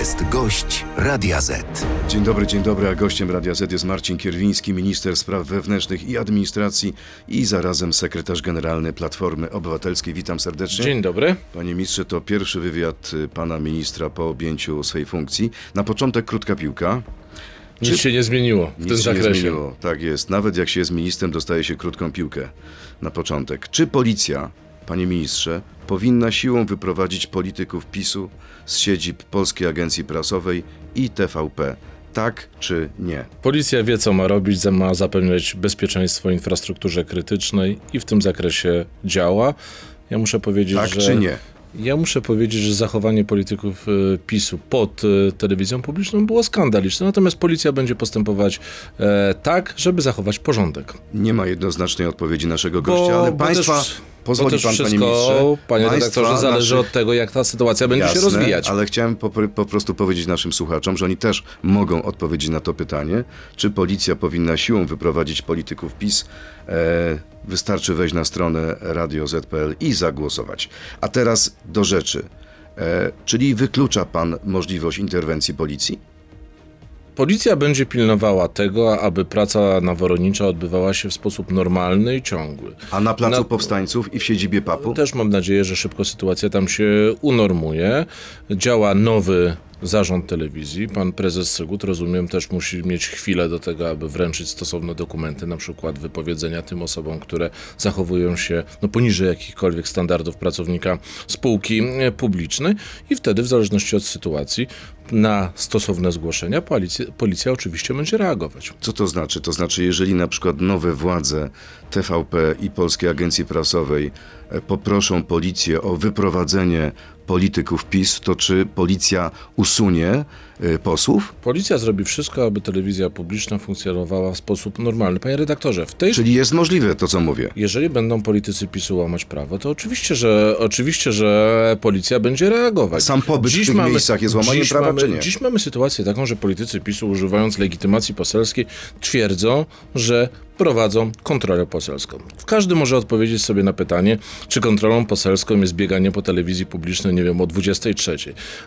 jest gość Radia Z. Dzień dobry, dzień dobry, a gościem Radia Z jest Marcin Kierwiński, minister spraw wewnętrznych i administracji i zarazem sekretarz generalny Platformy Obywatelskiej. Witam serdecznie. Dzień dobry. Panie ministrze, to pierwszy wywiad y, pana ministra po objęciu swej funkcji. Na początek krótka piłka. Nic się nie zmieniło w Nic tym się zakresie. Nie zmieniło. Tak jest. Nawet jak się jest ministrem, dostaje się krótką piłkę na początek. Czy policja, panie ministrze, powinna siłą wyprowadzić polityków PiSu z siedzib Polskiej Agencji Prasowej i TVP? Tak czy nie? Policja wie, co ma robić, ma zapewniać bezpieczeństwo infrastrukturze krytycznej i w tym zakresie działa. Ja muszę powiedzieć, Tak że. czy nie? Ja muszę powiedzieć, że zachowanie polityków e, PiSu pod e, telewizją publiczną było skandaliczne, natomiast policja będzie postępować e, tak, żeby zachować porządek. Nie ma jednoznacznej odpowiedzi naszego gościa, ale państwa. też, pozwoli pan, wszystko, panie ministrze. panie redaktorze, zależy naszych- od tego, jak ta sytuacja będzie się Jasne, rozwijać. Ale chciałem po, po prostu powiedzieć naszym słuchaczom, że oni też mogą odpowiedzieć na to pytanie, czy policja powinna siłą wyprowadzić polityków PiS. E, wystarczy wejść na stronę Radio ZPL i zagłosować. A teraz do rzeczy. E, czyli wyklucza pan możliwość interwencji policji? Policja będzie pilnowała tego, aby praca naworonicza odbywała się w sposób normalny i ciągły. A na Placu Na- Powstańców i w siedzibie PAP-u? Też mam nadzieję, że szybko sytuacja tam się unormuje. Działa nowy zarząd telewizji. Pan prezes Sygut, rozumiem, też musi mieć chwilę do tego, aby wręczyć stosowne dokumenty, na przykład wypowiedzenia tym osobom, które zachowują się no, poniżej jakichkolwiek standardów pracownika spółki publicznej i wtedy, w zależności od sytuacji, na stosowne zgłoszenia policja, policja oczywiście będzie reagować. Co to znaczy? To znaczy, jeżeli na przykład nowe władze TVP i Polskiej Agencji Prasowej e, poproszą policję o wyprowadzenie polityków PiS, to czy policja usunie posłów? Policja zrobi wszystko, aby telewizja publiczna funkcjonowała w sposób normalny. Panie redaktorze, w tej Czyli jest możliwe to, co mówię. Jeżeli będą politycy PiSu łamać prawo, to oczywiście, że oczywiście, że policja będzie reagować. Sam pobyt w tych miejscach jest łamaniem dziś prawa, mamy, czy nie? Dziś mamy sytuację taką, że politycy PiSu używając legitymacji poselskiej twierdzą, że prowadzą kontrolę poselską. Każdy może odpowiedzieć sobie na pytanie, czy kontrolą poselską jest bieganie po telewizji publicznej, nie wiem, o 23.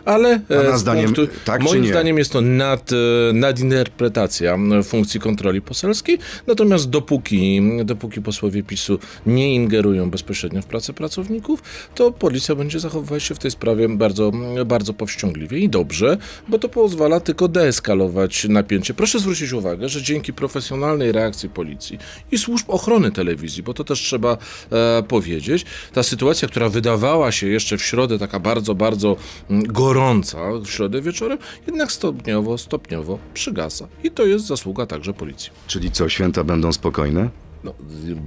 Ale Pana e, z zdaniem tak czy moim nie? zdaniem jest to nad, e, nadinterpretacja funkcji kontroli poselskiej, natomiast dopóki, dopóki posłowie PiSu nie ingerują bezpośrednio w pracę pracowników, to policja będzie zachowywać się w tej sprawie bardzo, bardzo powściągliwie i dobrze, bo to pozwala tylko deeskalować napięcie. Proszę zwrócić uwagę, że dzięki profesjonalnej reakcji policji i służb ochrony telewizji, bo to też trzeba e, powiedzieć, ta sytuacja, która wydawała się jeszcze w środę taka bardzo, bardzo gorąca, w środę wieczorem, jednak stopniowo, stopniowo przygasa. I to jest zasługa także policji. Czyli co, święta będą spokojne? No,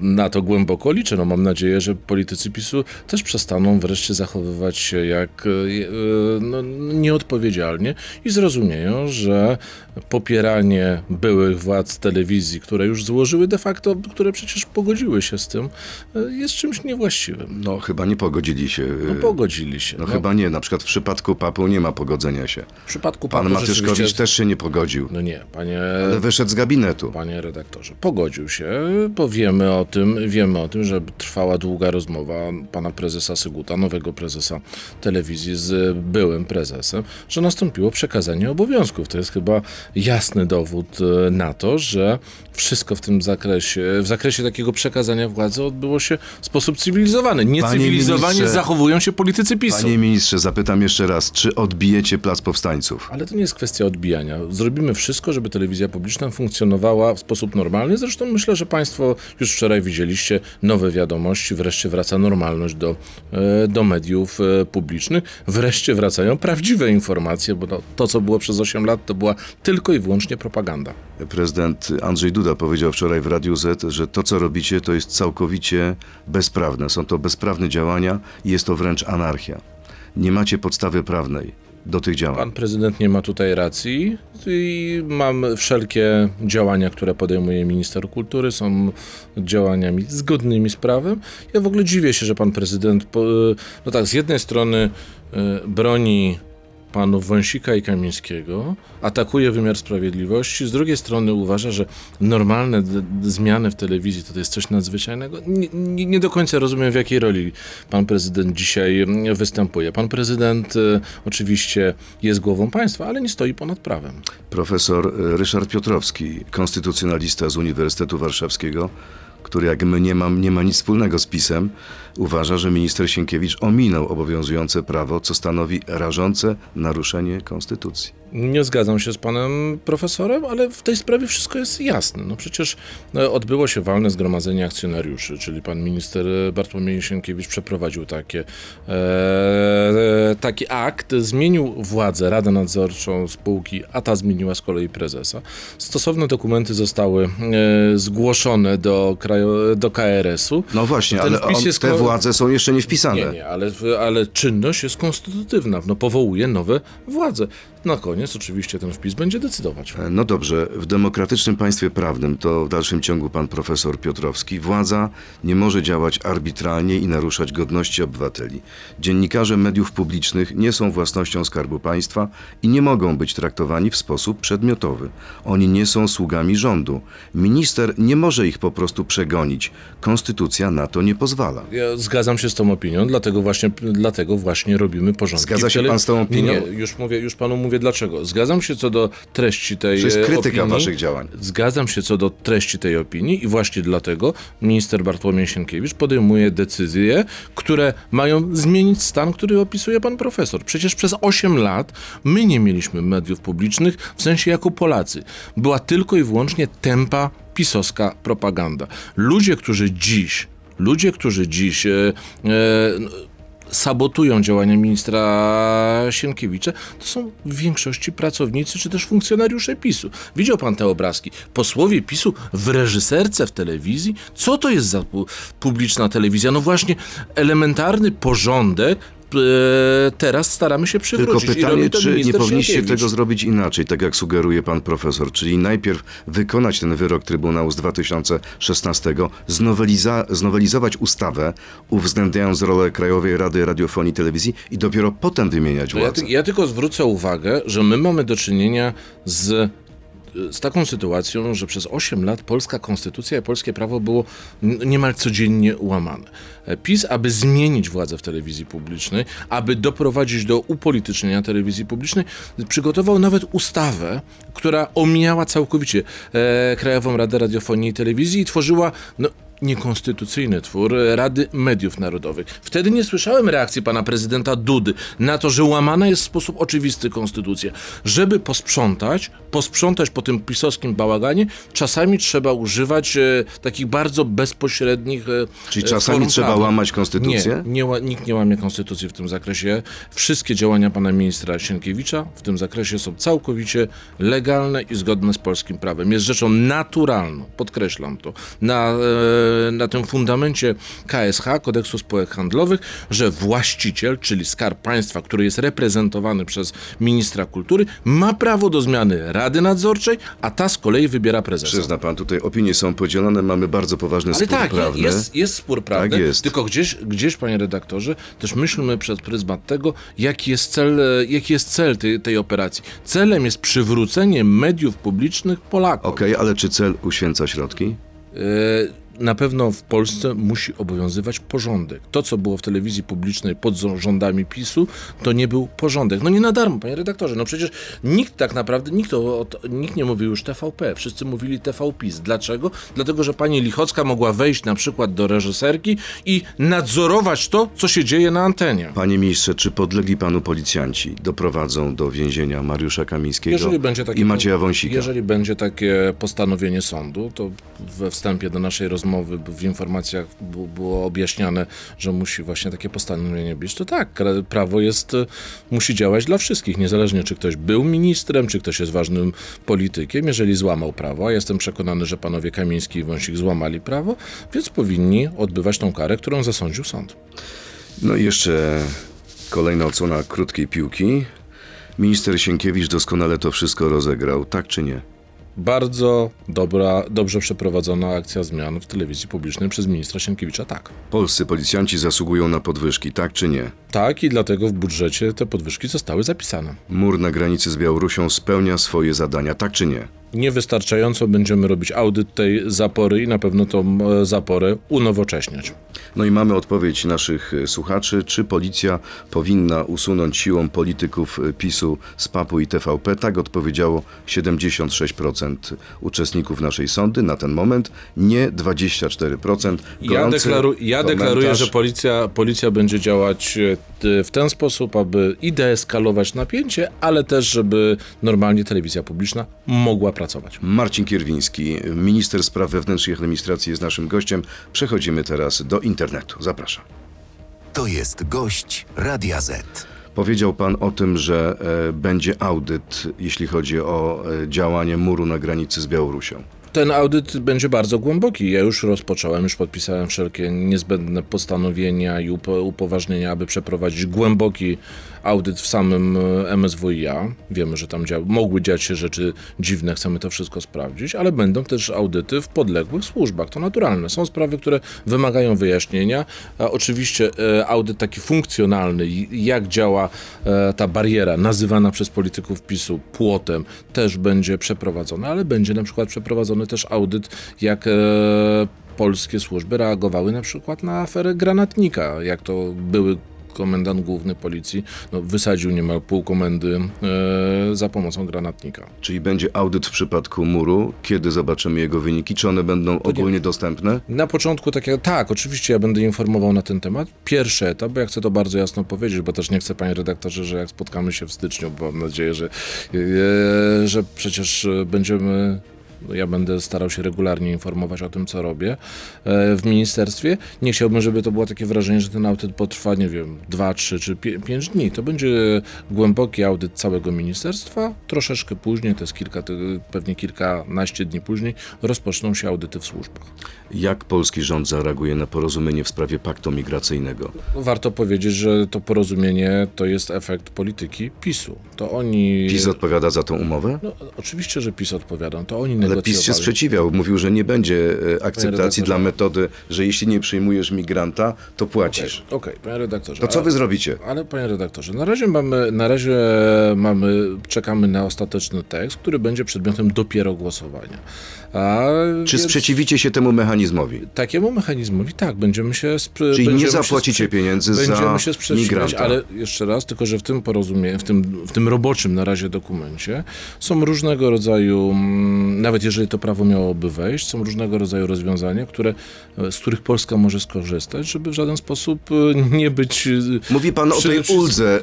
na to głęboko liczę. No, mam nadzieję, że politycy PiSu też przestaną wreszcie zachowywać się jak e, no, nieodpowiedzialnie i zrozumieją, że popieranie byłych władz telewizji, które już złożyły de facto, które przecież pogodziły się z tym, e, jest czymś niewłaściwym. No chyba nie pogodzili się. No, e, pogodzili się. No, No, chyba nie. Na przykład w przypadku PAP-u nie ma pogodzenia się. w przypadku Pan Papu Matyszkowicz rzeczywiście- też się nie pogodził, No nie, panie ale wyszedł z gabinetu. Panie redaktorze, pogodził się, wiemy o tym, wiemy o tym, że trwała długa rozmowa pana prezesa Syguta, nowego prezesa telewizji z byłym prezesem, że nastąpiło przekazanie obowiązków. To jest chyba jasny dowód e, na to, że wszystko w tym zakresie, w zakresie takiego przekazania władzy odbyło się w sposób cywilizowany. Niecywilizowanie zachowują się politycy PiSu. Panie ministrze, zapytam jeszcze raz, czy odbijecie Plac Powstańców? Ale to nie jest kwestia odbijania. Zrobimy wszystko, żeby telewizja publiczna funkcjonowała w sposób normalny. Zresztą myślę, że Państwo już wczoraj widzieliście nowe wiadomości. Wreszcie wraca normalność do, e, do mediów e, publicznych. Wreszcie wracają prawdziwe informacje, bo to, to, co było przez 8 lat, to była tylko i wyłącznie propaganda. Prezydent Andrzej Duda powiedział wczoraj w Radiu Z, że to, co robicie, to jest całkowicie bezprawne. Są to bezprawne działania i jest to wręcz anarchia. Nie macie podstawy prawnej do tych działań. Pan prezydent nie ma tutaj racji i mam wszelkie działania, które podejmuje minister kultury, są działaniami zgodnymi z prawem. Ja w ogóle dziwię się, że pan prezydent, no tak, z jednej strony e, broni panów Wąsika i Kamińskiego, atakuje wymiar sprawiedliwości, z drugiej strony uważa, że normalne zmiany w telewizji to, jest coś nadzwyczajnego. Nie, nie, do końca rozumiem, w jakiej roli pan prezydent dzisiaj mm, występuje. Pan prezydent e, oczywiście jest głową państwa, ale nie stoi ponad prawem. Profesor e, Ryszard Piotrowski, konstytucjonalista z Uniwersytetu Warszawskiego, który jak my nie ma, nie ma nic wspólnego z PiSem, uważa, że minister Sienkiewicz ominął obowiązujące prawo, co stanowi rażące naruszenie konstytucji. Nie zgadzam się z panem profesorem, ale w tej sprawie wszystko jest jasne. No przecież no, odbyło się walne zgromadzenie akcjonariuszy, czyli pan minister Bartłomiej Sienkiewicz przeprowadził takie, e, taki akt, zmienił władzę, Radę Nadzorczą spółki, a ta zmieniła z kolei prezesa. Stosowne dokumenty zostały e, zgłoszone do, do KRS-u. No właśnie, Ten ale on, jest te władze są jeszcze nie wpisane. Nie, nie, ale, ale czynność jest konstytutywna. No, powołuje nowe władze. Na koniec oczywiście ten wpis będzie decydować. E, No dobrze, w demokratycznym państwie prawnym, to w dalszym ciągu pan profesor Piotrowski, władza nie może działać arbitralnie i naruszać godności obywateli. Dziennikarze mediów publicznych nie są własnością Skarbu Państwa i nie mogą być traktowani w sposób przedmiotowy. Oni nie są sługami rządu. Minister nie może ich po prostu przegonić. Konstytucja na to nie pozwala. Ja zgadzam się z tą opinią, dlatego właśnie, dlatego właśnie robimy porządki. Zgadza się pan z tą opinią? Nie, już, mówię, już panu mówię dlaczego. Zgadzam się co do treści tej To jest e, krytyka opinii. waszych działań. Zgadzam się co do treści tej opinii i właśnie dlatego minister Bartłomiej Sienkiewicz podejmuje decyzje, które mają zmienić stan, który opisuje pan profesor. Przecież przez 8 lat my nie mieliśmy mediów publicznych, w sensie jako Polacy. Była tylko i wyłącznie tempa pisowska propaganda. Ludzie, którzy dziś, ludzie, którzy dziś e, e, sabotują działania ministra Sienkiewicza, to są w większości pracownicy czy też funkcjonariusze PiSu. Widział pan te obrazki? Posłowie PiSu w reżyserce w telewizji? Co to jest za pu- publiczna telewizja? No właśnie elementarny porządek teraz staramy się Tylko przywrócić. I pytanie, czy nie powinniście tego zrobić inaczej, tak jak sugeruje pan profesor, czyli najpierw wykonać ten wyrok Trybunału z 2016, znoweliza, znowelizować ustawę, uwzględniając rolę Krajowej Rady Radiofonii i Telewizji i dopiero potem wymieniać ja, władzę. ty, ja tylko zwrócę uwagę, że my mamy do czynienia z, z taką sytuacją, że przez 8 lat polska konstytucja i polskie prawo było niemal codziennie łamane. E, PiS, aby zmienić władzę w telewizji publicznej, aby doprowadzić do upolitycznienia telewizji publicznej, przygotował nawet ustawę, która omijała całkowicie e, Krajową Radę Radiofonii i Telewizji i tworzyła no, niekonstytucyjny twór Rady Mediów Narodowych. Wtedy nie słyszałem reakcji pana prezydenta Dudy na to, że łamana jest w sposób oczywisty konstytucja. Żeby posprzątać, posprzątać po tym pisowskim bałaganie, czasami trzeba używać e, takich bardzo bezpośrednich e, Czyli czasami form trzeba łamać konstytucję? Nie, nie, nikt nie łamie konstytucji w tym zakresie. Wszystkie działania pana ministra Sienkiewicza w tym zakresie są całkowicie legalne i zgodne z polskim prawem. Jest rzeczą naturalną, podkreślam to, na, e, na tym fundamencie KSH, Kodeksu Spółek Handlowych, że właściciel, czyli Skarb Państwa, który jest reprezentowany przez ministra kultury, ma prawo do zmiany Rady Nadzorczej, a ta z kolei wybiera prezesa. Przyzna pan, tutaj opinie są podzielone, mamy bardzo poważny Ale spór tak, prawny. jest, jest spór prawny, Tak jest. tylko gdzieś, gdzieś, panie redaktorze, też myślmy przez pryzmat tego, jaki jest cel, jaki jest cel tej, tej operacji. Celem jest przywrócenie mediów publicznych Polakom. Okej, ale czy cel uświęca środki? E, na pewno w Polsce musi obowiązywać porządek. To, co było w telewizji publicznej pod zą- rządami PiSu, to nie był porządek. No nie na darmo, panie redaktorze. No przecież nikt tak naprawdę, nikt, o, o, nikt nie mówił już TVP. Wszyscy mówili TVPiS. Dlaczego? Dlatego, że pani Lichocka mogła wejść na przykład do reżyserki i nadzorować to, co się dzieje na antenie. Panie ministrze, czy podlegli panu policjanci doprowadzą do więzienia Mariusza Kamińskiego Jeżeli będzie takie, i Macieja Wąsika? Jeżeli będzie takie postanowienie sądu, to we wstępie do naszej rozmowy w informacjach było objaśniane, że musi właśnie takie postanowienie być. To tak, prawo jest, e, musi działać dla wszystkich, niezależnie czy ktoś był ministrem, czy ktoś jest ważnym politykiem. Jeżeli złamał prawo, a jestem przekonany, że panowie Kamiński i Wąsik złamali prawo, więc powinni odbywać tą karę, którą zasądził sąd. No i jeszcze kolejna odsłona krótkiej piłki. Minister Sienkiewicz doskonale to wszystko rozegrał, tak czy nie? Bardzo dobra, dobrze przeprowadzona akcja zmian w telewizji publicznej przez ministra Sienkiewicza, tak. Polscy policjanci zasługują na podwyżki, tak czy nie? Tak i dlatego w budżecie te podwyżki zostały zapisane. Mur na granicy z Białorusią spełnia swoje zadania, tak czy nie? Niewystarczająco będziemy robić audyt tej zapory i na pewno tą e, zaporę unowocześniać. No i mamy odpowiedź naszych e, słuchaczy, czy policja powinna usunąć siłą polityków e, PiSu z PAP-u i TVP. Tak odpowiedziało 76% uczestników naszej sądy na ten moment, nie 24%. Ja, Gorący deklaru, ja deklaruję, że policja, policja będzie działać w ten sposób, aby i deeskalować napięcie, ale też, żeby normalnie telewizja publiczna mogła pracować. Marcin Kierwiński, minister spraw wewnętrznych i administracji jest naszym gościem. Przechodzimy teraz do internetu. Zapraszam. To jest gość Radia Z. Powiedział pan o tym, że e, będzie audyt, jeśli chodzi o e, działanie muru na granicy z Białorusią. Ten audyt będzie bardzo głęboki. Ja już rozpocząłem, już podpisałem wszelkie niezbędne postanowienia i upo- upoważnienia, aby przeprowadzić głęboki audyt w samym e, MSWiA. Wiemy, że tam dzia- mogły dziać się rzeczy dziwne, chcemy to wszystko sprawdzić, ale będą też audyty w podległych służbach. To naturalne. Są sprawy, które wymagają wyjaśnienia. A oczywiście e, audyt taki funkcjonalny, jak działa e, ta bariera nazywana przez polityków PiSu płotem, też będzie przeprowadzony, ale będzie na przykład przeprowadzony też audyt, jak e, polskie służby reagowały na przykład na aferę granatnika, jak to były komendant główny policji no, wysadził niemal pół komendy e, za pomocą granatnika. Czyli będzie audyt w przypadku muru, kiedy zobaczymy jego wyniki, czy one będą ogólnie dostępne? Na początku takie, tak, oczywiście ja będę informował na ten temat. Pierwszy etap, bo ja chcę to bardzo jasno powiedzieć, bo też nie chcę, panie redaktorze, że jak spotkamy się w styczniu, bo mam nadzieję, że, e, że przecież e, będziemy. Ja będę starał się regularnie informować o tym, co robię e, w ministerstwie. Nie chciałbym, żeby to było takie wrażenie, że ten audyt potrwa, nie wiem, dwa, trzy czy pie- pięć dni. To będzie głęboki audyt całego ministerstwa. Troszeczkę później, to jest kilka, pewnie kilkanaście dni później, rozpoczną się audyty w służbach. Jak polski rząd zareaguje na porozumienie w sprawie paktu migracyjnego? Warto powiedzieć, że to porozumienie to jest efekt polityki PiSu. To oni. PiS odpowiada za tą umowę? No, oczywiście, że PiS odpowiada. To oni Ale negocjowali. PiS się sprzeciwiał, mówił, że nie będzie e, akceptacji dla metody, że jeśli nie przyjmujesz migranta, to Okej, płacisz. okej, panie redaktorze. To co ale- wy zrobicie? Ale panie redaktorze, na razie mamy, na razie mamy, czekamy na ostateczny tekst, który będzie przedmiotem dopiero głosowania. A Czy więc sprzeciwicie się temu mechanizmowi? Takiemu mechanizmowi tak, będziemy się spr- Czyli nie będziemy się zapłacicie pieniędzy za Będziemy się sprzeciwiać, migranta. ale jeszcze raz, tylko że w tym porozumieniu, w tym, w tym roboczym na razie dokumencie są różnego rodzaju, mm, nawet jeżeli to prawo miałoby wejść, są różnego rodzaju rozwiązania, które, e, z których Polska może skorzystać, żeby w żaden sposób e, nie być... e, Mówi pan o tej uldze.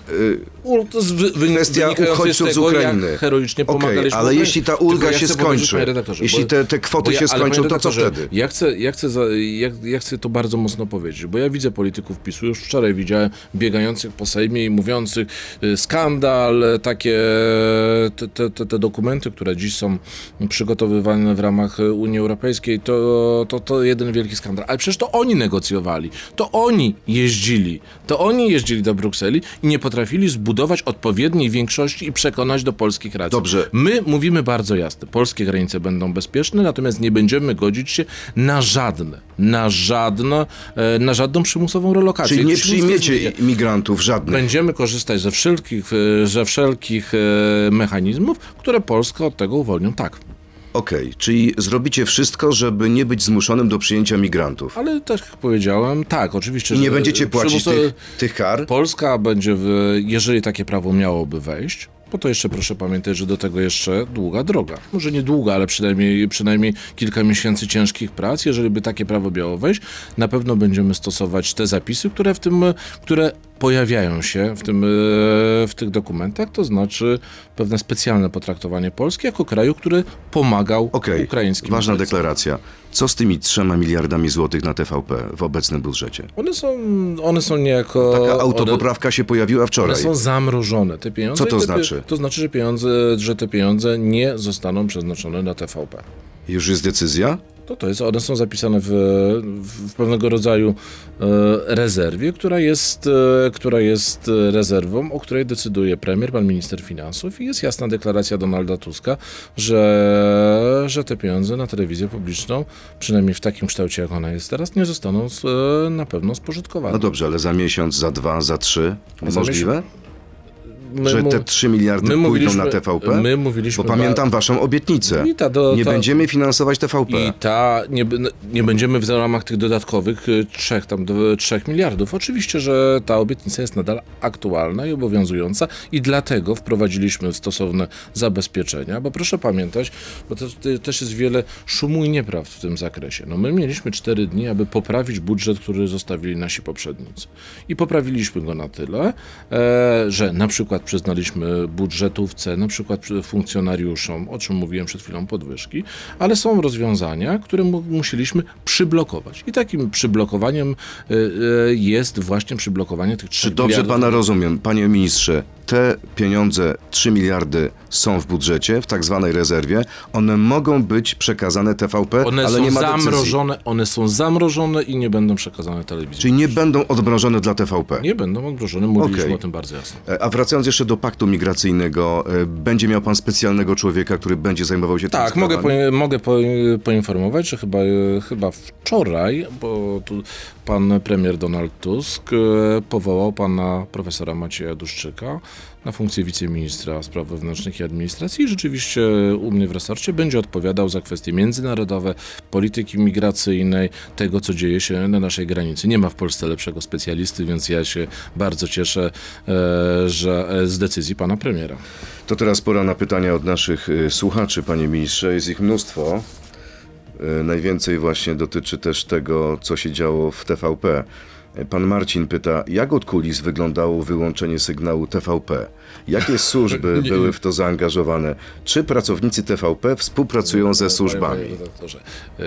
Ul- to z wy- wy- Kwestia uchodźców z tego, Ukrainy. Jak heroicznie pomagaliśmy ale jeśli ta ulga ja się skończy, jeśli te- te kwoty ja, się skończą, to co wtedy? Ja chcę, ja, chcę za, ja, ja chcę to bardzo mocno powiedzieć, bo ja widzę polityków PiSu, już wczoraj widziałem biegających po Sejmie i mówiących y, skandal, takie te, te, te, dokumenty, które dziś są przygotowywane w ramach Unii Europejskiej, to, to, to jeden wielki skandal. Ale przecież to oni negocjowali, to oni jeździli, to oni jeździli do Brukseli i nie potrafili zbudować odpowiedniej większości i przekonać do polskich racji. Dobrze. My mówimy bardzo jasno, polskie granice będą bezpieczne, natomiast nie będziemy godzić się na żadne, na żadne, na żadną przymusową relokację. Czyli nie przyjmiecie jest- migrantów żadnych. Będziemy korzystać ze wszelkich, e, ze wszelkich e, mechanizmów, które Polskę od tego uwolnią. Tak. Okej, czyli zrobicie wszystko, żeby nie być zmuszonym do przyjęcia migrantów. Ale tak jak powiedziałem, tak, oczywiście. I nie będziecie płacić tych, tych kar? Polska będzie, w, jeżeli takie prawo miałoby wejść, bo to jeszcze proszę pamiętać, że do tego jeszcze długa droga. Może nie długa, ale przynajmniej, przynajmniej kilka miesięcy ciężkich prac. Jeżeli by takie prawo miało wejść, na pewno będziemy stosować te zapisy, które w tym, które pojawiają się w, tym, e, w tych dokumentach, to znaczy pewne specjalne potraktowanie Polski jako kraju, który pomagał Okej, ukraińskim ważna uchodźcom. deklaracja. Co z tymi trzema miliardami złotych na TVP w obecnym budżecie? One są, one są niejako... Taka one- autopoprawka się pojawiła One wczoraj. są zamrożone, te pieniądze. Co to te, znaczy? To znaczy, że, pieniądze, że te pieniądze nie zostaną przeznaczone na TVP. Już jest decyzja? To to jest, one są zapisane w, w pewnego rodzaju e, rezerwie, która jest, e, która jest rezerwą, o której decyduje premier, pan minister finansów i jest jasna deklaracja Donalda Tuska, że, że te pieniądze na telewizję publiczną, przynajmniej w takim kształcie, jak ona jest teraz, nie zostaną e, na pewno spożytkowane. No dobrze, ale za miesiąc, za dwa, za trzy? Za Możliwe? Że te 3 miliardy my pójdą na TVP? my mówiliśmy Bo pamiętam waszą obietnicę. Ta do- nie ta- będziemy finansować TVP. I ta, nie, b- nie będziemy w ramach tych dodatkowych y, trzech, tam, d- trzech miliardów. Oczywiście, że ta obietnica jest nadal aktualna i obowiązująca i dlatego wprowadziliśmy stosowne zabezpieczenia, bo proszę pamiętać, bo to, to też jest wiele szumu i nieprawd w tym zakresie. No my mieliśmy cztery dni, aby poprawić budżet, który zostawili nasi poprzednicy. I poprawiliśmy go na tyle, e, że na przykład przyznaliśmy budżetówce, na przykład przy- funkcjonariuszom, o czym mówiłem przed chwilą, podwyżki, ale są rozwiązania, które mu, musieliśmy przyblokować. I takim przyblokowaniem e, e, jest właśnie przyblokowanie tych Czy trzech dobrze miliardów. pana rozumiem, panie ministrze? Te pieniądze, 3 miliardy są w budżecie, w tak zwanej rezerwie. One mogą być przekazane TVP, One ale nie ma decyzji. zamrożone, one są zamrożone i nie będą przekazane telewizji. Czyli nie będą odmrożone dla TVP. Nie będą odmrożone, mówiliśmy Okej. o tym bardzo jasno. E, A wracając jeszcze do paktu migracyjnego, e, będzie miał pan specjalnego człowieka, który będzie zajmował się Tak, tymi mogę, mogę po, poinformować, że chyba, e, chyba wczoraj, bo tu pan premier Donald Tusk powołał pana profesora Macieja Duszczyka na funkcję wiceministra spraw wewnętrznych i administracji i rzeczywiście u mnie w resorcie będzie odpowiadał za kwestie międzynarodowe, polityki migracyjnej, tego co dzieje się na naszej granicy. Nie ma w Polsce lepszego specjalisty, więc ja się bardzo cieszę, e, że e, z decyzji pana premiera. To teraz pora na pytania od naszych y, słuchaczy, panie ministrze. Jest ich mnóstwo. Najwięcej właśnie dotyczy też tego, co się działo w TVP. Pan Marcin pyta, jak od kulis wyglądało wyłączenie sygnału TVP? Jakie służby były w to zaangażowane? Czy pracownicy TVP współpracują ze służbami?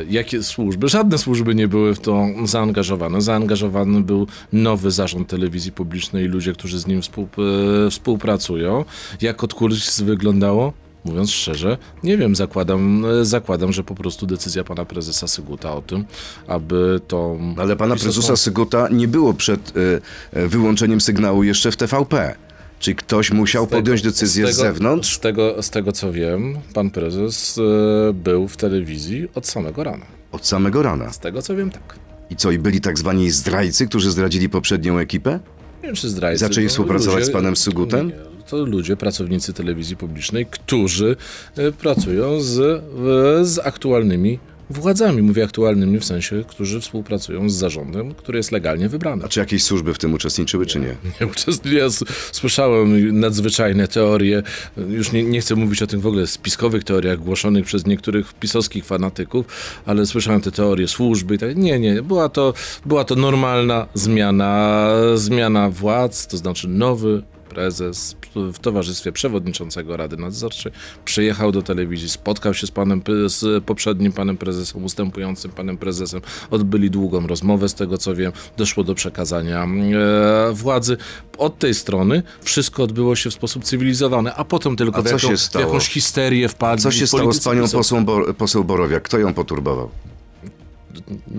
Jakie służby? Żadne służby nie były w to zaangażowane. Zaangażowany był nowy zarząd telewizji publicznej i ludzie, którzy z nim e, współpracują. Jak od kulis wyglądało? Mówiąc szczerze, nie wiem, zakładam, zakładam, że po prostu decyzja pana prezesa Syguta o tym, aby to... Ale pana prezesa Syguta nie było przed y, y, wyłączeniem sygnału jeszcze w TVP. Czy ktoś musiał podjąć decyzję z, tego, zewnątrz? Z tego, z tego co wiem, pan prezes e, był w telewizji od samego rana. Od samego rana. Z tego co wiem, tak. I co, i byli tak zwani zdrajcy, którzy zdradzili poprzednią ekipę? Nie wiem, czy zdrajcy. Zaczęli współpracować z panem Sygutem? Nie. To ludzie, pracownicy telewizji publicznej, którzy e, pracują z, e, z aktualnymi władzami. Mówię aktualnymi w sensie, którzy współpracują z zarządem, który jest legalnie wybrany. A czy jakieś służby w tym uczestniczyły, czy nie? Nie uczestniczę. Ja słyszałem nadzwyczajne teorie, już nie, nie chcę mówić o tych w ogóle spiskowych teoriach głoszonych przez niektórych pisowskich fanatyków, ale słyszałem te teorie służby i tak. Nie, nie, była to, była to normalna zmiana, zmiana władz, to znaczy nowy prezes w towarzystwie przewodniczącego Rady Nadzorczej przyjechał do telewizji, spotkał się z panem, z poprzednim panem prezesem, ustępującym panem prezesem, odbyli długą rozmowę z tego co wiem, doszło do przekazania e, władzy. Od tej strony wszystko odbyło się w sposób cywilizowany, a potem tylko A w, jaką, w jakąś histerię wpadli. Co się stało z panią Bo- poseł Borowiak? Kto ją poturbował?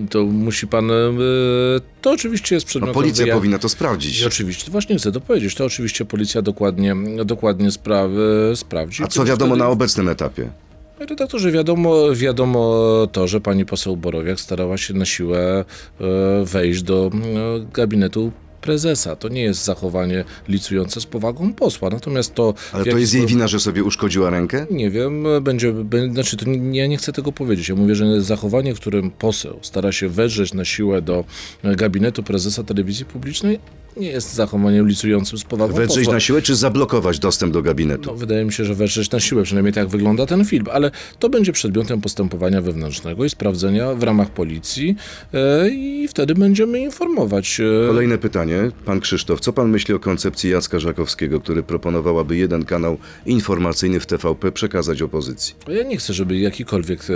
To musi pan... e, To oczywiście jest No, przedmiotem policja wyja- powinna to sprawdzić. I oczywiście, właśnie chcę to powiedzieć, to oczywiście policja dokładnie, dokładnie spra- sprawdzi. A co wiadomo Wtedy- na obecnym etapie? Redaktorze, wiadomo, wiadomo to, że pani poseł Borowiak starała się na siłę e, wejść do e, gabinetu prezesa. To nie jest zachowanie licujące z powagą posła. Natomiast to... Ale to jest jej wina, że sobie uszkodziła rękę? Nie wiem, będzie, będzie znaczy to nie, ja nie chcę tego powiedzieć. Ja mówię, że zachowanie, w którym poseł stara się wedrzeć na siłę do gabinetu prezesa telewizji publicznej, nie jest zachowaniem licującym z powagą Wedrzeć posła. na siłę, czy zablokować dostęp do gabinetu? No, wydaje mi się, że wedrzeć na siłę, przynajmniej tak wygląda ten film, ale to będzie przedmiotem postępowania wewnętrznego i sprawdzenia w ramach policji e, i wtedy będziemy informować. E, Kolejne pytanie. Pan Krzysztof, co pan myśli o koncepcji Jacka Żakowskiego, który proponował, aby jeden kanał informacyjny w TVP przekazać opozycji? Ja nie chcę, żeby jakikolwiek e,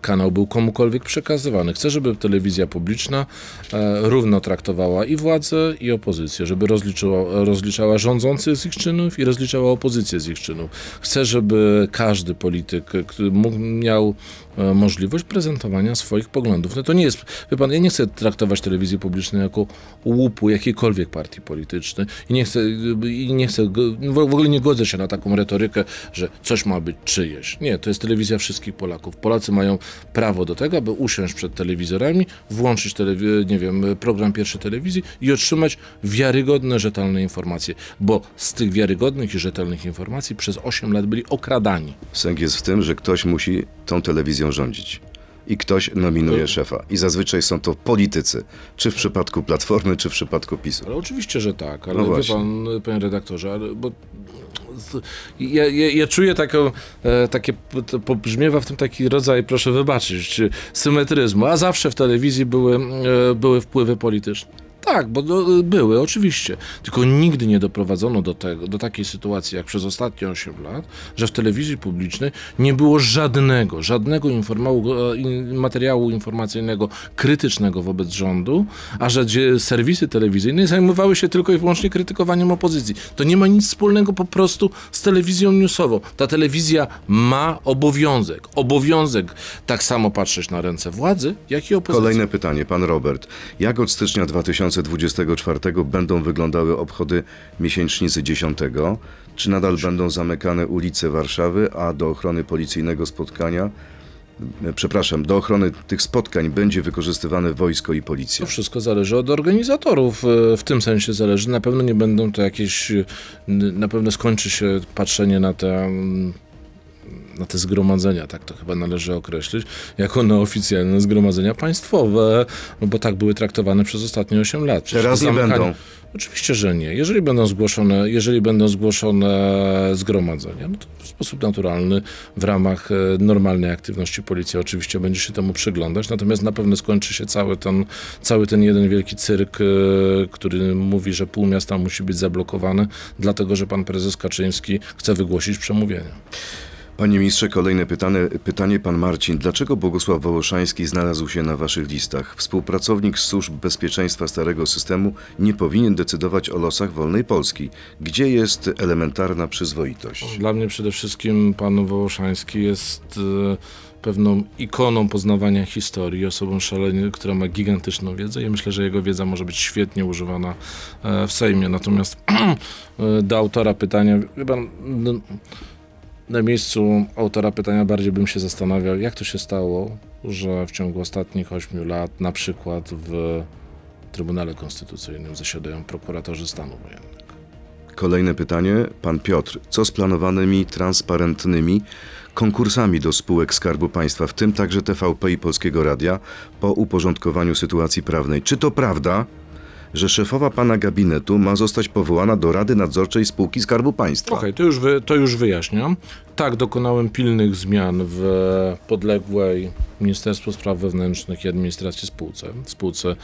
kanał był komukolwiek przekazywany. Chcę, żeby telewizja publiczna e, równo traktowała i władzę, i opozycję. Opozycję, żeby rozliczała, rozliczała rządzących z ich czynów i rozliczała opozycję z ich czynów. Chcę, żeby każdy polityk który mógł, miał możliwość prezentowania swoich poglądów. No to nie jest, wie pan, ja nie chcę traktować telewizji publicznej jako łupu jakiejkolwiek partii politycznej i nie chcę, i nie chcę, w ogóle nie godzę się na taką retorykę, że coś ma być czyjeś. Nie, to jest telewizja wszystkich Polaków. Polacy mają prawo do tego, aby usiąść przed telewizorami, włączyć telewi- nie wiem, program pierwszej telewizji i otrzymać wiarygodne, rzetelne informacje, bo z tych wiarygodnych i rzetelnych informacji przez 8 lat byli okradani. Sęk jest w tym, że ktoś musi tą telewizją rządzić. I ktoś nominuje szefa. I zazwyczaj są to politycy. Czy w przypadku Platformy, czy w przypadku PiSu. Ale oczywiście, że tak, ale No wie właśnie. pan, panie redaktorze, ale, bo ja, ja, ja czuję taką, e, takie, to pobrzmiewa w tym taki rodzaj, proszę wybaczyć, symetryzmu, a zawsze w telewizji były, e, były wpływy polityczne. Tak, bo do, były, oczywiście. Tylko nigdy nie doprowadzono do, tego, do takiej sytuacji, jak przez ostatnie 8 lat, że w telewizji publicznej nie było żadnego, żadnego e, materiału informacyjnego krytycznego wobec rządu, a że serwisy telewizyjne zajmowały się tylko i wyłącznie krytykowaniem opozycji. To nie ma nic wspólnego po prostu z telewizją newsową. Ta telewizja ma obowiązek, obowiązek tak samo patrzeć na ręce władzy, jak i opozycji. Kolejne pytanie, pan Robert. Jak od stycznia 2024 będą wyglądały obchody miesięcznicy 10? Czy nadal będą zamykane ulice Warszawy, a do ochrony policyjnego spotkania, e, przepraszam, do ochrony tych spotkań będzie wykorzystywane wojsko i policja? To wszystko zależy od organizatorów. e, W tym sensie zależy. Na pewno nie będą to jakieś. e, Na pewno skończy się patrzenie na te. Na te zgromadzenia, tak to chyba należy określić, jako na oficjalne zgromadzenia państwowe, no bo tak były traktowane przez ostatnie 8 lat. Przecież Teraz nie będą. Oczywiście, że nie. Jeżeli będą zgłoszone, jeżeli będą zgłoszone zgromadzenia, no to w sposób naturalny w ramach e, normalnej aktywności policja oczywiście będzie się temu przyglądać, natomiast na pewno skończy się cały ten, cały ten jeden wielki cyrk, e, który mówi, że pół miasta musi być zablokowane, dlatego że pan prezes Kaczyński chce wygłosić przemówienie. Panie ministrze, kolejne pytanie, pytanie pan Marcin. Dlaczego Bogusław Wołoszański znalazł się na waszych listach? Współpracownik służb bezpieczeństwa starego systemu nie powinien decydować o losach wolnej Polski. Gdzie jest elementarna przyzwoitość? Dla mnie przede wszystkim pan Wołoszański jest e, pewną ikoną poznawania historii, osobą szalenie, która ma gigantyczną wiedzę i myślę, że jego wiedza może być świetnie używana e, w Sejmie. Natomiast e, do autora pytania, wie pan, no, na miejscu autora pytania bardziej bym się zastanawiał, jak to się stało, że w ciągu ostatnich ośmiu lat na przykład w Trybunale Konstytucyjnym zasiadają prokuratorzy stanu wojennego. Kolejne pytanie, pan Piotr. Co z planowanymi transparentnymi konkursami do spółek Skarbu Państwa, w tym także TVP i Polskiego Radia, po uporządkowaniu sytuacji prawnej? Czy to prawda, że szefowa pana gabinetu ma zostać powołana do Rady Nadzorczej Spółki Skarbu Państwa? Okej, to, już wy, to już wyjaśniam. Tak, dokonałem pilnych zmian w podległej Ministerstwu Spraw Wewnętrznych i Administracji spółce, spółce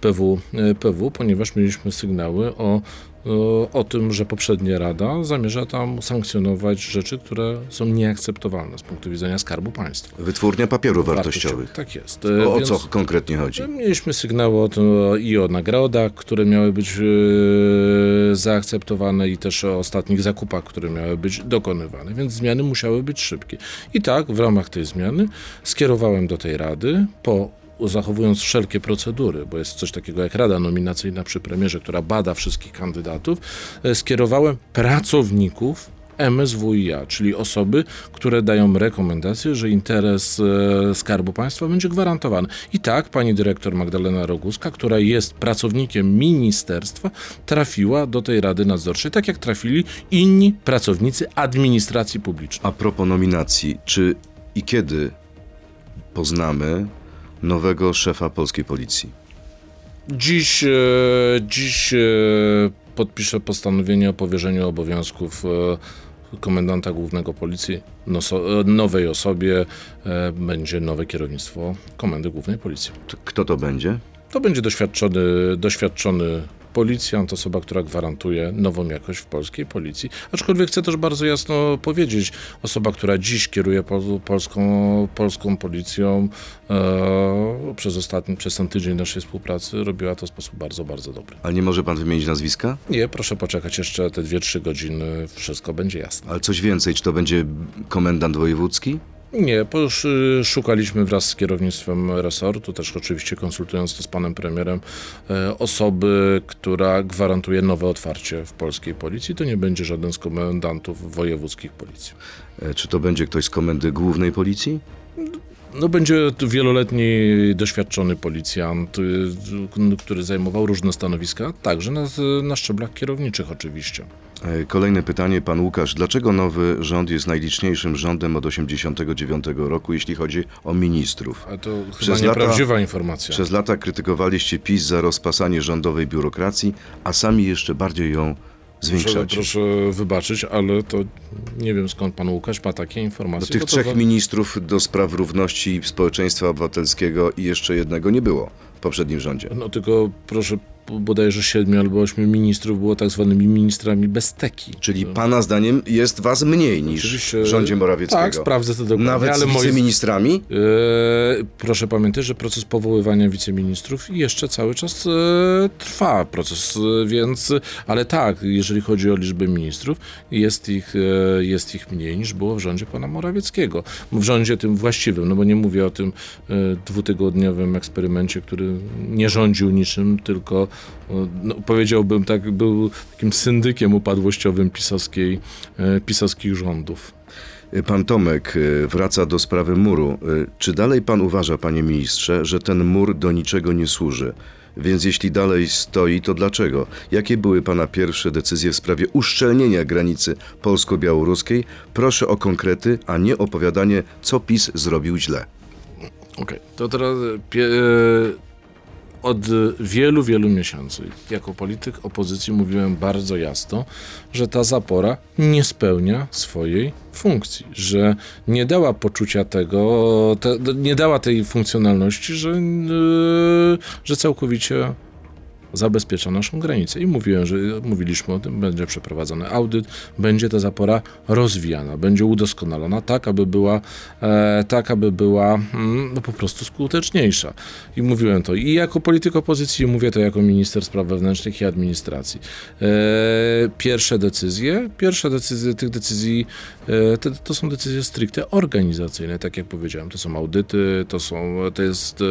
PW, e, PW ponieważ mieliśmy sygnały o, o, o tym, że poprzednia Rada zamierza tam sankcjonować rzeczy, które są nieakceptowalne z punktu widzenia Skarbu Państwa. Wytwórnia papierów wartościowych. Tak jest. O, o co konkretnie chodzi? Mieliśmy sygnały o tym, i o nagrodach, które miały być e, zaakceptowane i też o ostatnich zakupach, które miały być dokonywane, więc zmiany musiały być szybkie. I tak w ramach tej zmiany skierowałem do tej rady po zachowując wszelkie procedury, bo jest coś takiego jak Rada Nominacyjna przy premierze, która bada wszystkich kandydatów, e, skierowałem pracowników MSWiA, czyli osoby, które dają rekomendację, że interes e, Skarbu Państwa będzie gwarantowany. I tak pani dyrektor Magdalena Roguska, która jest pracownikiem ministerstwa, trafiła do tej Rady Nadzorczej, tak jak trafili inni pracownicy administracji publicznej. A propos nominacji, czy i kiedy poznamy nowego szefa polskiej policji? Dziś, e, dziś e, podpiszę postanowienie o powierzeniu obowiązków komendanta głównego policji nowej osobie. E, będzie nowe kierownictwo Komendy Głównej Policji. To Kto to będzie? To będzie doświadczony, doświadczony Policjant, osoba, która gwarantuje nową jakość w polskiej policji. Aczkolwiek chcę też bardzo jasno powiedzieć, osoba, która dziś kieruje pol polską, polską policją e, przez ostatni, przez ten tydzień naszej współpracy, robiła to w sposób bardzo, bardzo dobry. Ale nie może pan wymienić nazwiska? Nie, proszę poczekać jeszcze te 2-3 godziny, wszystko będzie jasne. Ale coś więcej, czy to będzie komendant wojewódzki? Nie, y, szukaliśmy wraz z kierownictwem resortu, też oczywiście konsultując to z panem premierem, e, osoby, która gwarantuje nowe otwarcie w polskiej policji. To nie będzie żaden z komendantów wojewódzkich policji. E, Czy to będzie ktoś z komendy głównej policji? No będzie to wieloletni, doświadczony policjant, y, który zajmował różne stanowiska, także na, na szczeblach kierowniczych oczywiście. E, Kolejne pytanie, pan Łukasz. Dlaczego nowy rząd jest najliczniejszym rządem od 1989 roku, jeśli chodzi o ministrów? A to chyba Przez lata- nieprawdziwa informacja. Przez lata krytykowaliście PiS za rozpasanie rządowej biurokracji, a sami jeszcze bardziej ją Proszę, zwiększacie. proszę wybaczyć, ale to nie wiem skąd pan Łukasz ma takie Do informacje. tych bo to trzech wa- ministrów do spraw równości społeczeństwa obywatelskiego i jeszcze jednego nie było poprzednim rządzie. No tylko proszę, bodajże siedmiu albo ośmiu ministrów było tak zwanymi ministrami bez teki. Czyli pana zdaniem jest was mniej niż Oczywiście- w rządzie Morawieckiego. Tak, sprawdzę to dokładnie. Nawet ale z wiceministrami? E, proszę pamiętać, że proces powoływania wiceministrów jeszcze cały czas e, trwa proces, e, więc, ale tak, jeżeli chodzi o liczbę ministrów, jest ich, jest ich mniej niż było w rządzie pana Morawieckiego. W rządzie tym właściwym, no bo nie mówię o tym dwutygodniowym eksperymencie, który nie rządził niczym, tylko e, no, powiedziałbym tak, był takim syndykiem upadłościowym pisowskiej, e, pisowskich rządów. Pan Tomek y, wraca do sprawy muru. Y, Czy dalej pan uważa, panie ministrze, że ten mur do niczego nie służy? Więc jeśli dalej stoi, to dlaczego? Jakie były pana pierwsze decyzje w sprawie uszczelnienia granicy polsko-białoruskiej? Proszę o konkrety, a nie opowiadanie, co PiS zrobił źle. Okej, to teraz e, e, od wielu, wielu miesięcy. Jako polityk opozycji mówiłem bardzo jasno, że ta zapora nie spełnia swojej funkcji, że nie dała poczucia tego, te, nie dała tej funkcjonalności, że, e, że całkowicie zabezpiecza naszą granicę. I mówiłem, że mówiliśmy o tym, będzie przeprowadzony audyt, będzie ta zapora rozwijana, będzie udoskonalona tak, aby była, e, tak, aby była mm, no, po prostu skuteczniejsza. I mówiłem to i jako polityk opozycji, mówię to jako minister spraw wewnętrznych i administracji. E, pierwsze decyzje, pierwsze decyzje, tych decyzji, e, te, to są decyzje stricte organizacyjne, tak jak powiedziałem, to są audyty, to są, to jest e,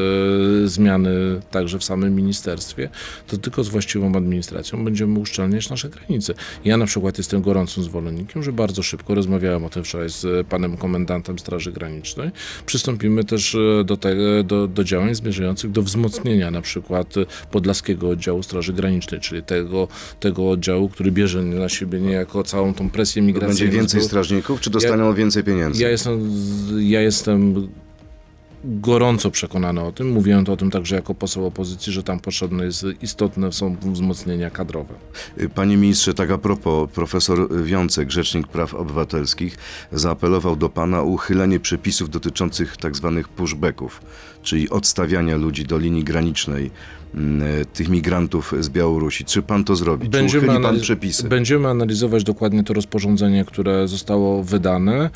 zmiany także w samym ministerstwie, to tylko z właściwą administracją będziemy uszczelniać nasze granice. Ja na przykład jestem gorącym zwolennikiem, że bardzo szybko, rozmawiałem o tym wczoraj z panem komendantem Straży Granicznej, przystąpimy też e, do, te, do, do działań zmierzających do wzmocnienia na przykład Podlaskiego Oddziału Straży Granicznej, czyli tego, tego oddziału, który bierze na siebie niejako całą tą presję To migracyjną. będzie więcej z- strażników, czy dostaną więcej pieniędzy? ja jestem, ja jestem gorąco przekonany o tym. Mówiłem to o tym także jako poseł opozycji, że tam potrzebne jest istotne są wzmocnienia kadrowe. Panie ministrze, tak a propos, profesor Wiącek, Rzecznik Praw Obywatelskich, zaapelował do pana o uchylenie przepisów dotyczących tak zwanych pushbacków, czyli odstawiania ludzi do linii granicznej mm, tych migrantów z Białorusi. Czy pan to zrobi? Czy uchyli pan analiz- przepisy? będziemy analizować dokładnie to rozporządzenie, które zostało wydane e,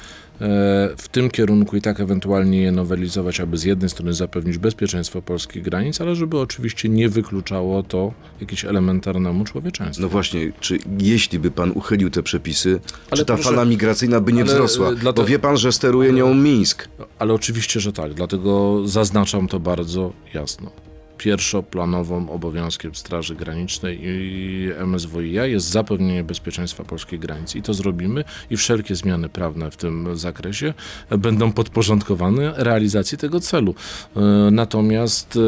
w tym kierunku i tak ewentualnie je nowelizować, aby z jednej strony zapewnić bezpieczeństwo polskich granic, ale żeby oczywiście nie wykluczało to jakieś elementarnemu człowieczeństwu. No właśnie, czy jeśli by pan uchylił te przepisy, Ale czy ta proszę- fala migracyjna by nie ale, wzrosła? e, Bo dlatego- wie pan, że steruje nią Mińsk. Ale oczywiście, że tak, dlatego zaznaczam to bardzo jasno. Pierwszoplanowym obowiązkiem Straży Granicznej i MSWiA jest zapewnienie bezpieczeństwa polskiej granicy i to zrobimy i wszelkie zmiany prawne w tym zakresie będą podporządkowane realizacji tego celu. E, Natomiast,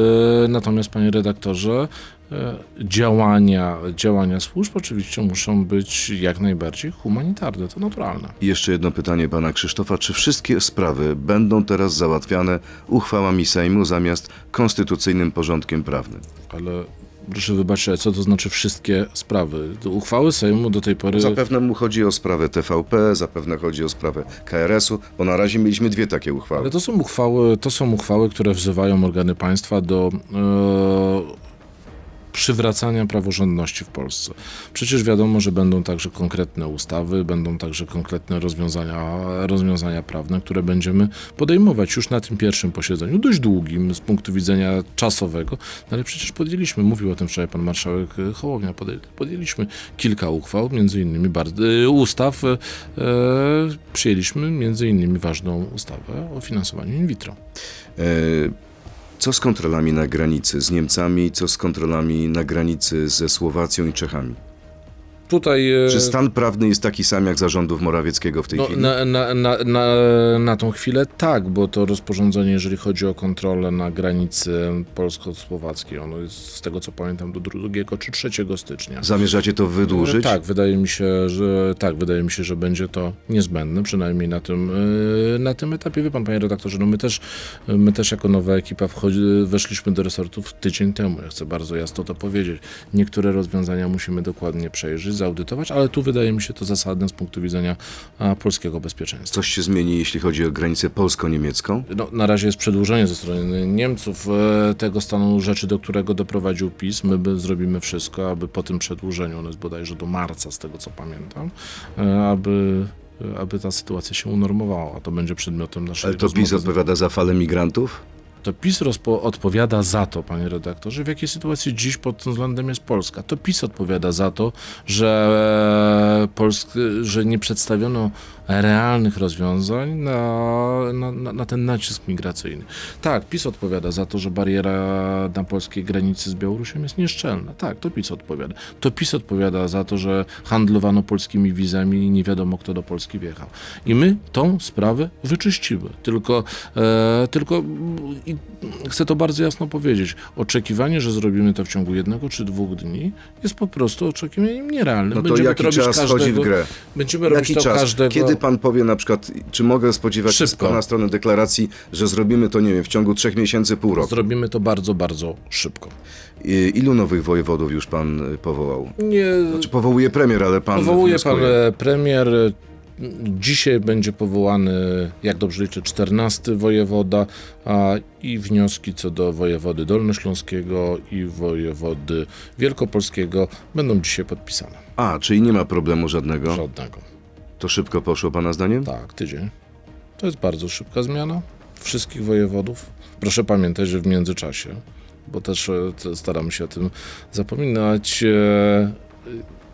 e, natomiast panie redaktorze, działania, działania służb oczywiście muszą być jak najbardziej humanitarne, to naturalne. I jeszcze jedno pytanie pana Krzysztofa. Czy wszystkie sprawy będą teraz załatwiane uchwałami Sejmu zamiast konstytucyjnym porządkiem prawnym? Ale proszę wybaczyć, co to znaczy wszystkie sprawy? Do Uchwały Sejmu do tej pory. Zapewne mu chodzi o sprawę TVP, zapewne chodzi o sprawę KRS-u, bo na razie mieliśmy dwie takie uchwały. Ale to są uchwały, to są uchwały, które wzywają organy państwa do e, przywracania praworządności w Polsce. Przecież wiadomo, że będą także konkretne ustawy, będą także konkretne rozwiązania, rozwiązania prawne, które będziemy podejmować już na tym pierwszym posiedzeniu, dość długim z punktu widzenia czasowego, no ale przecież podjęliśmy, mówił o tym wczoraj pan marszałek Hołownia, podję- podjęliśmy kilka uchwał, między innymi y, ustaw, e, przyjęliśmy między innymi ważną ustawę o finansowaniu in vitro. E, Co z kontrolami na granicy z Niemcami, co z kontrolami na granicy ze Słowacją i Czechami? Tutaj e, Czy stan prawny jest taki sam jak zarządów Morawieckiego w tej no, chwili? na, na, na, na, na tą chwilę tak, bo to rozporządzenie, jeżeli chodzi o kontrolę na granicy polsko-słowackiej, ono jest z tego co pamiętam do 2 czy 3 stycznia. Zamierzacie to wydłużyć? Tak, wydaje mi się, że tak, wydaje mi się, że będzie to niezbędne, przynajmniej na tym, yy, na tym etapie. Wie pan, panie redaktorze, no my też, my też jako nowa ekipa wchodzi, weszliśmy do resortów tydzień temu. Ja chcę bardzo jasno to powiedzieć. Niektóre rozwiązania musimy dokładnie przejrzeć, zaudytować, ale tu wydaje mi się to zasadne z punktu widzenia polskiego bezpieczeństwa. Coś się zmieni, jeśli chodzi o granicę polsko-niemiecką? No, na razie jest przedłużenie ze strony Niemców e, tego stanu rzeczy, do którego doprowadził PiS. My zrobimy wszystko, aby po tym przedłużeniu, ono jest bodajże do marca, z tego co pamiętam, e, aby, aby ta sytuacja się unormowała. To będzie przedmiotem naszej Ale to PiS odpowiada za falę migrantów? To PiS odpowiada za to, panie redaktorze, w jakiej sytuacji dziś pod tym względem jest Polska. To PiS odpowiada za to, że, Polsk- że nie przedstawiono realnych rozwiązań na, na, na, ten nacisk migracyjny. Tak, PiS odpowiada za to, że bariera na polskiej granicy z Białorusią jest nieszczelna. Tak, to PiS odpowiada. To PiS odpowiada za to, że handlowano polskimi wizami i nie wiadomo, kto do Polski wjechał. I my tą sprawę wyczyścimy. Tylko, e, tylko i chcę to bardzo jasno powiedzieć. Oczekiwanie, że zrobimy to w ciągu jednego czy dwóch dni jest po prostu oczekiwaniem nierealnym. No to Będziemy jaki robić czas wchodzi w grę? Będziemy robić Jaki to czas? każdego... Kiedy pan powie na przykład, czy mogę spodziewać się z Szybko. pana strony deklaracji, że zrobimy to, nie wiem, w ciągu trzech miesięcy, pół roku? Zrobimy to bardzo, bardzo szybko. I- Ilu nowych wojewodów już pan y, powołał? Nie, Znaczy powołuje premier, ale pan Powołuje pan wnioskuje. e, premier. Dzisiaj będzie powołany, jak dobrze liczę, 14 wojewoda a, i wnioski co do wojewody dolnośląskiego i wojewody wielkopolskiego będą dzisiaj podpisane. A, czyli nie ma problemu żadnego. Żadnego. To szybko poszło pana zdaniem? Tak, tydzień. To jest bardzo szybka zmiana wszystkich wojewodów. Proszę pamiętać, że w międzyczasie, bo też e, staramy się o tym zapominać, e,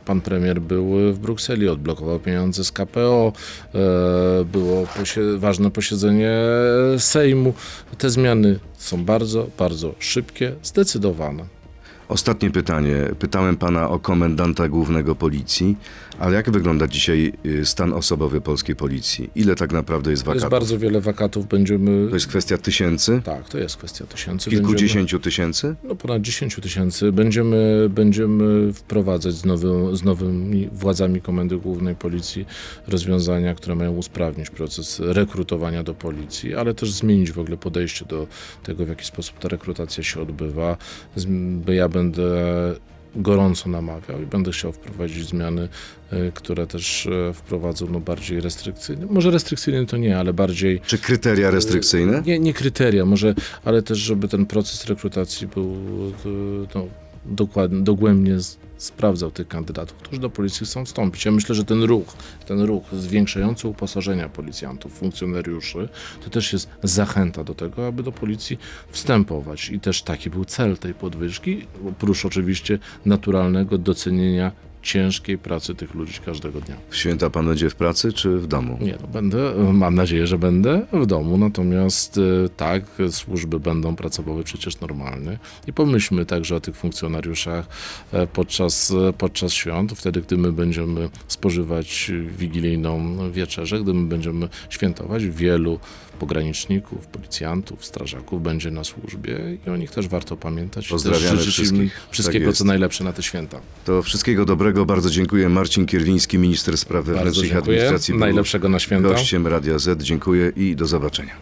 pan premier był w Brukseli, odblokował pieniądze z KPO, e, było posie- ważne posiedzenie Sejmu. Te zmiany są bardzo, bardzo szybkie, zdecydowane. Ostatnie pytanie. Pytałem pana o komendanta głównego policji, ale jak wygląda dzisiaj y, stan osobowy polskiej policji? Ile tak naprawdę jest To jest wakatów? bardzo wiele wakatów. Będziemy... To jest kwestia tysięcy? Tak, to jest kwestia tysięcy. Będziemy- Kilkudziesięciu tysięcy? No ponad 10 tysięcy. Będziemy, będziemy wprowadzać z, nowym, z nowymi władzami Komendy Głównej Policji rozwiązania, które mają usprawnić proces rekrutowania do policji, ale też zmienić w ogóle podejście do tego, w jaki sposób ta rekrutacja się odbywa. Ja będę gorąco namawiał i będę chciał wprowadzić zmiany, y, które też e, wprowadzą no, bardziej restrykcyjne. Może restrykcyjne to nie, ale bardziej Czy kryteria restrykcyjne? nie, nie kryteria, może, ale też, żeby ten proces rekrutacji był e, no, dokładnie, dogłębnie sprawdzał tych kandydatów, którzy do policji chcą wstąpić. Ja myślę, że ten ruch, ten ruch zwiększający uposażenia policjantów, funkcjonariuszy, to też jest zachęta do tego, aby do policji wstępować. I też taki był cel tej podwyżki, oprócz oczywiście naturalnego docenienia ciężkiej pracy tych ludzi każdego dnia. W święta pan będzie w pracy czy w domu? Nie, no będę, mam nadzieję, że będę w domu, natomiast e, tak, służby będą pracowały przecież normalnie i pomyślmy także o tych funkcjonariuszach e, podczas, e, podczas świąt, wtedy, gdy my będziemy spożywać wigilijną wieczerzę, gdy my będziemy świętować, wielu pograniczników, policjantów, strażaków będzie na służbie i o nich też warto pamiętać. Pozdrawiamy też wszystkich. wszystkiego, Tak co najlepsze na te święta. To wszystkiego dobrego. Bardzo dziękuję. Marcin Kierwiński, minister spraw wewnętrznych administracji. Najlepszego na święta. Gościem Radia Z. Dziękuję i do zobaczenia.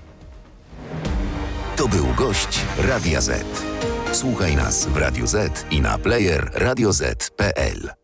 To był gość Radia Z. Słuchaj nas w Radio Z i na player radioz.pl.